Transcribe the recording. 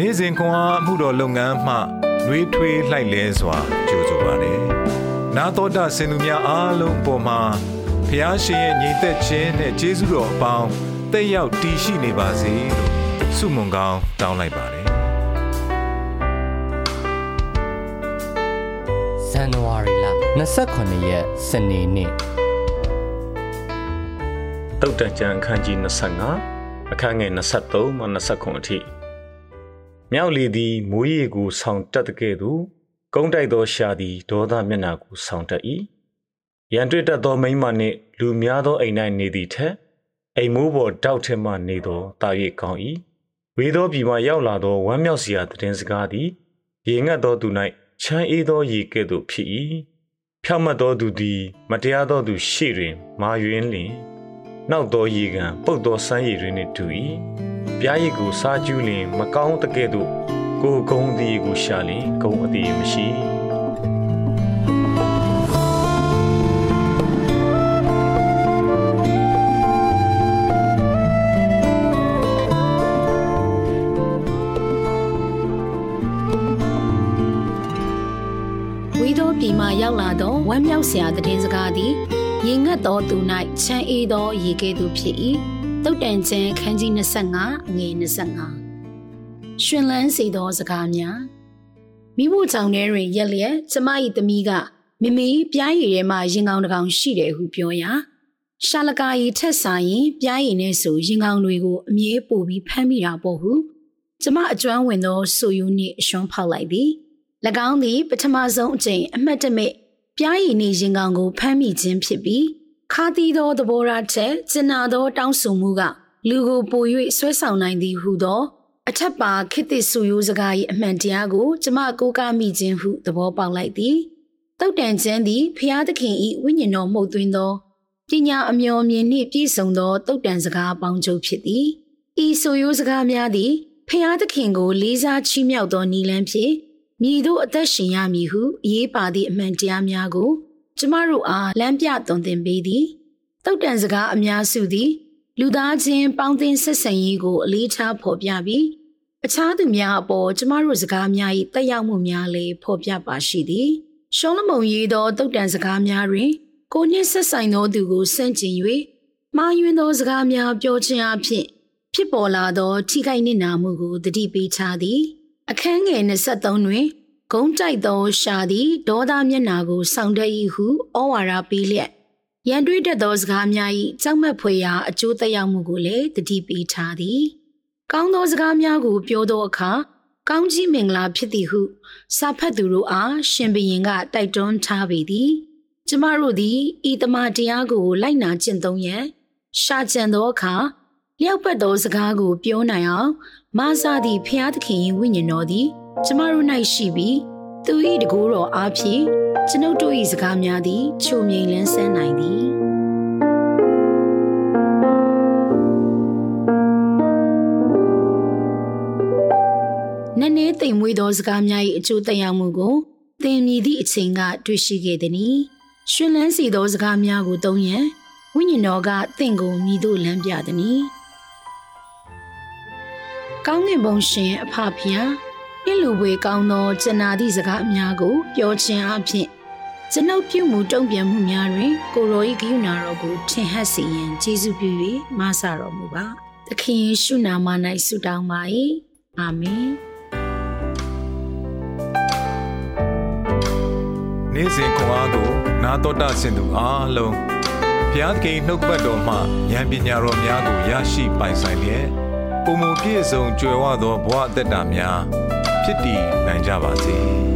နေ့စဉ်ခွန်အားမှုတော်လုပ်ငန်းမှနှွေးထွေးလှိုက်လဲစွာကြိုဆိုပါရယ်။နာတော်တာစင်သူများအားလုံးပေါ်မှာဖျားရှင်ရဲ့ညီသက်ခြင်းနဲ့ကျေးဇူးတော်အပေါင်းတက်ရောက်တည်ရှိနေပါစေလို့ဆုမွန်ကောင်းတောင်းလိုက်ပါတယ်ဇန်နဝါရီလ29ရက်စနေနေ့တုတ်တန်ကျန်အခန်းကြီး25အခန်းငယ်23မှ29အထိ မြောက်လီသည်မိုးရေကိုဆောင်းတက်တဲ့ကဲ့သို့ကုန်းတိုက်သောရှာသည်ဒေါသမျက်နှာကိုဆောင်းတတ်၏ရန်တွေ့တတ်သောမိန်းမနှင့်လူများသောအိမ်၌နေသည်ထက်အိမ်မိုးပေါ်တောက်ထက်မှနေသောတာ၍ကောင်း၏ဝေသောပြည်မှရောက်လာသောဝမ်းမြောက်စရာသတင်းစကားသည်ရေငတ်သောသူ၌ချမ်းအေးသောရေကဲ့သို့ဖြစ်၏ဖြောက်မတ်သောသူသည် မတရားသောသူရှေ့တွင် မာယွင်းလျင်နောက်သောရေကန်ပုတ်သောစမ်းရည်တွင်နှင့်တူ၏ ပြားရည်ကိုစားကျူးလျင် မကောင်းတကဲ့သို့ကိုယ်ကုံသည်ကိုရှာလျင်ဂုံအသည်မရှိဝီသောပြည်မှရောက်လာသောဝမ်းမြောက်စရာသတင်းစကားသည်ရေငတ်သောသူ၌ချမ်းအေးသောရေကဲ့သို့ဖြစ်၏ တုတ်တန်ကျမ်းခန်းကြီး25အငယ်25ရှင်လန်းစီသောစကားများမိဖို့ကြောင့်ထဲတွင်ရက်လျက်ကျမ၏သမီးကမမီပြားရည်ထဲမှာရင်ကောင်းတစ်ကောင်ရှိတယ်ဟုပြောရာရှာလကာရီထက်ဆိုင်ရင်ပြားရည်နဲ့ဆိုရင်ကောင်းတွေကိုအမြဲပို့ပြီးဖမ်းမိတာပေါ့ဟုကျမအကျွမ်းဝင်သောဆိုယူနှင့်အရှွန်းဖောက်လိုက်သည်၎င်းသည်ပထမဆုံးအကြိမ်အမှတ်တမဲ့ပြားရည်နေရင်ကောင်ကိုဖမ်းမိခြင်းဖြစ်ပြီး ခါတီးသောသဘောထားချက်ကျင်နာသောတောင်းဆိုမှုကလူကိုပို၍ဆွဲဆောင်နိုင်သည်ဟုသော အထက်ပါခေတ်သစ်ဆူရိုးစကား၏အမှန်တရားကိုကျမကိုးကားမိခြင်းဟုသဘောပေါက်လိုက်သည်တုတ်တန်ကျမ်းသည်ဖျားသခင်၏ဝိညာဉ်တော်မှုတ်သွင်းသောပညာအမျော်မြင်နှင့်ပြည့်စုံသောတုတ်တန်စကားပေါင်းချုပ်ဖြစ်သည်ဤဆူရိုးစကားများသည်ဖျားသခင်ကိုလေးစားချီးမြှောက်သောနီလန်းဖြင့်မြည်တို့အသက်ရှင်ရမည်ဟုအရေးပါသည့်အမှန်တရားများကို ကျမတို့အားလမ်းပြသွန်သင်ပေးသည်တုတ်တန်စကားအများစုသည် လူသားချင်းပေါင်းသင်းဆက်ဆံရေးကိုအလေးထားဖော်ပြပြီးအခြားသူများအပေါ်ကျမတို့စကားများ၏တက်ရောက်မှုများလည်းဖော်ပြပါရှိသည်ရှောလမုန်ရေးသောတုတ်တန်စကားများတွင် ကိုနှင့်ဆက်ဆိုင်သောသူကိုစန့်ကျင်၍မှားယွင်းသောစကားများပြောခြင်းအဖြစ်ဖြစ်ပေါ်လာသောထိခိုက်နစ်နာမှုကိုတတိပေးချသည်အခန်းငယ်23တွင် ဂုံးတိုက်သောရှာသည်ဒေါသမျက်နာကိုဆောင်တတ်၏ဟုဩဝါဒပေးလျက်ရန်တွေးတတ်သောစကားများ၏ကြောက်မက်ဖွယ်ရာအကျိုးသက်ရောက်မှုကိုလည်းတတိပေးထားသည်။ကောင်းသောစကားများကိုပြောသောအခါကောင်းကြီးမင်္ဂလာဖြစ်သည်ဟုစာဖတ်သူတို့အားရှင်ဘရင်ကတိုက်တွန်းထားပေသည်။ကျမတို့သည်ဤတမန်တရားကိုလိုက်နာကျင့်သုံးရန်ရှာကြံသောအခါလျောက်ပတ်သောစကားကိုပြောနိုင်အောင်မဆာသည့်ဖျားသခင်၏ဝိညာဉ်တော်သည် ကျမတို့၌ရှိပြီးသူ၏တကူတော်အားဖြင့်ကျွန်ုပ်တို့၏စကားများသည်ချုံမြိန်လန်းဆန်းနိုင်သည်နည်းနည်းတိမ်မွေးသောစကားများ၏အကျိုးသက်ရောက်မှုကိုသင်မြည်သည့်အချိန်ကတွေ့ရှိခဲ့သည်။ရှင်လန်းစီသောစကားများကိုသုံးရန်ဝိညာဉ်တော်ကသင်ကိုမြည်သို့လမ်းပြသည်။ကောင်းကင်ဘုံရှင်အဖဖျား ပြည့်လူပွေကောင်းသောကျနာသည့်စကားအများကို ပြောခြင်းအပြင်ကျွန်ုပ်ပြုမှုတုံ့ပြန်မှုများတွင် ကိုရောဤဂိယူနာတော်ကိုထင်ဟပ်စေရန်ကျေးဇူးပြု၍မဆတော်မူပါ။သခင်ယေရှုနာမ၌ဆုတောင်းပါ၏။အာမင်။နေ့စဉ်ခွန်အားကို နာတော်တာဆင်သူအားလုံးဘုရားသခင်နှုတ်ပတ်တော်မှဉာဏ်ပညာတော်များကိုရရှိပိုင်ဆိုင်လျက်ပုံမူပြည့်စုံကြွယ်ဝသောဘဝအသက်တာများ ဖြစ်တည်နိုင်ကြပါစေ။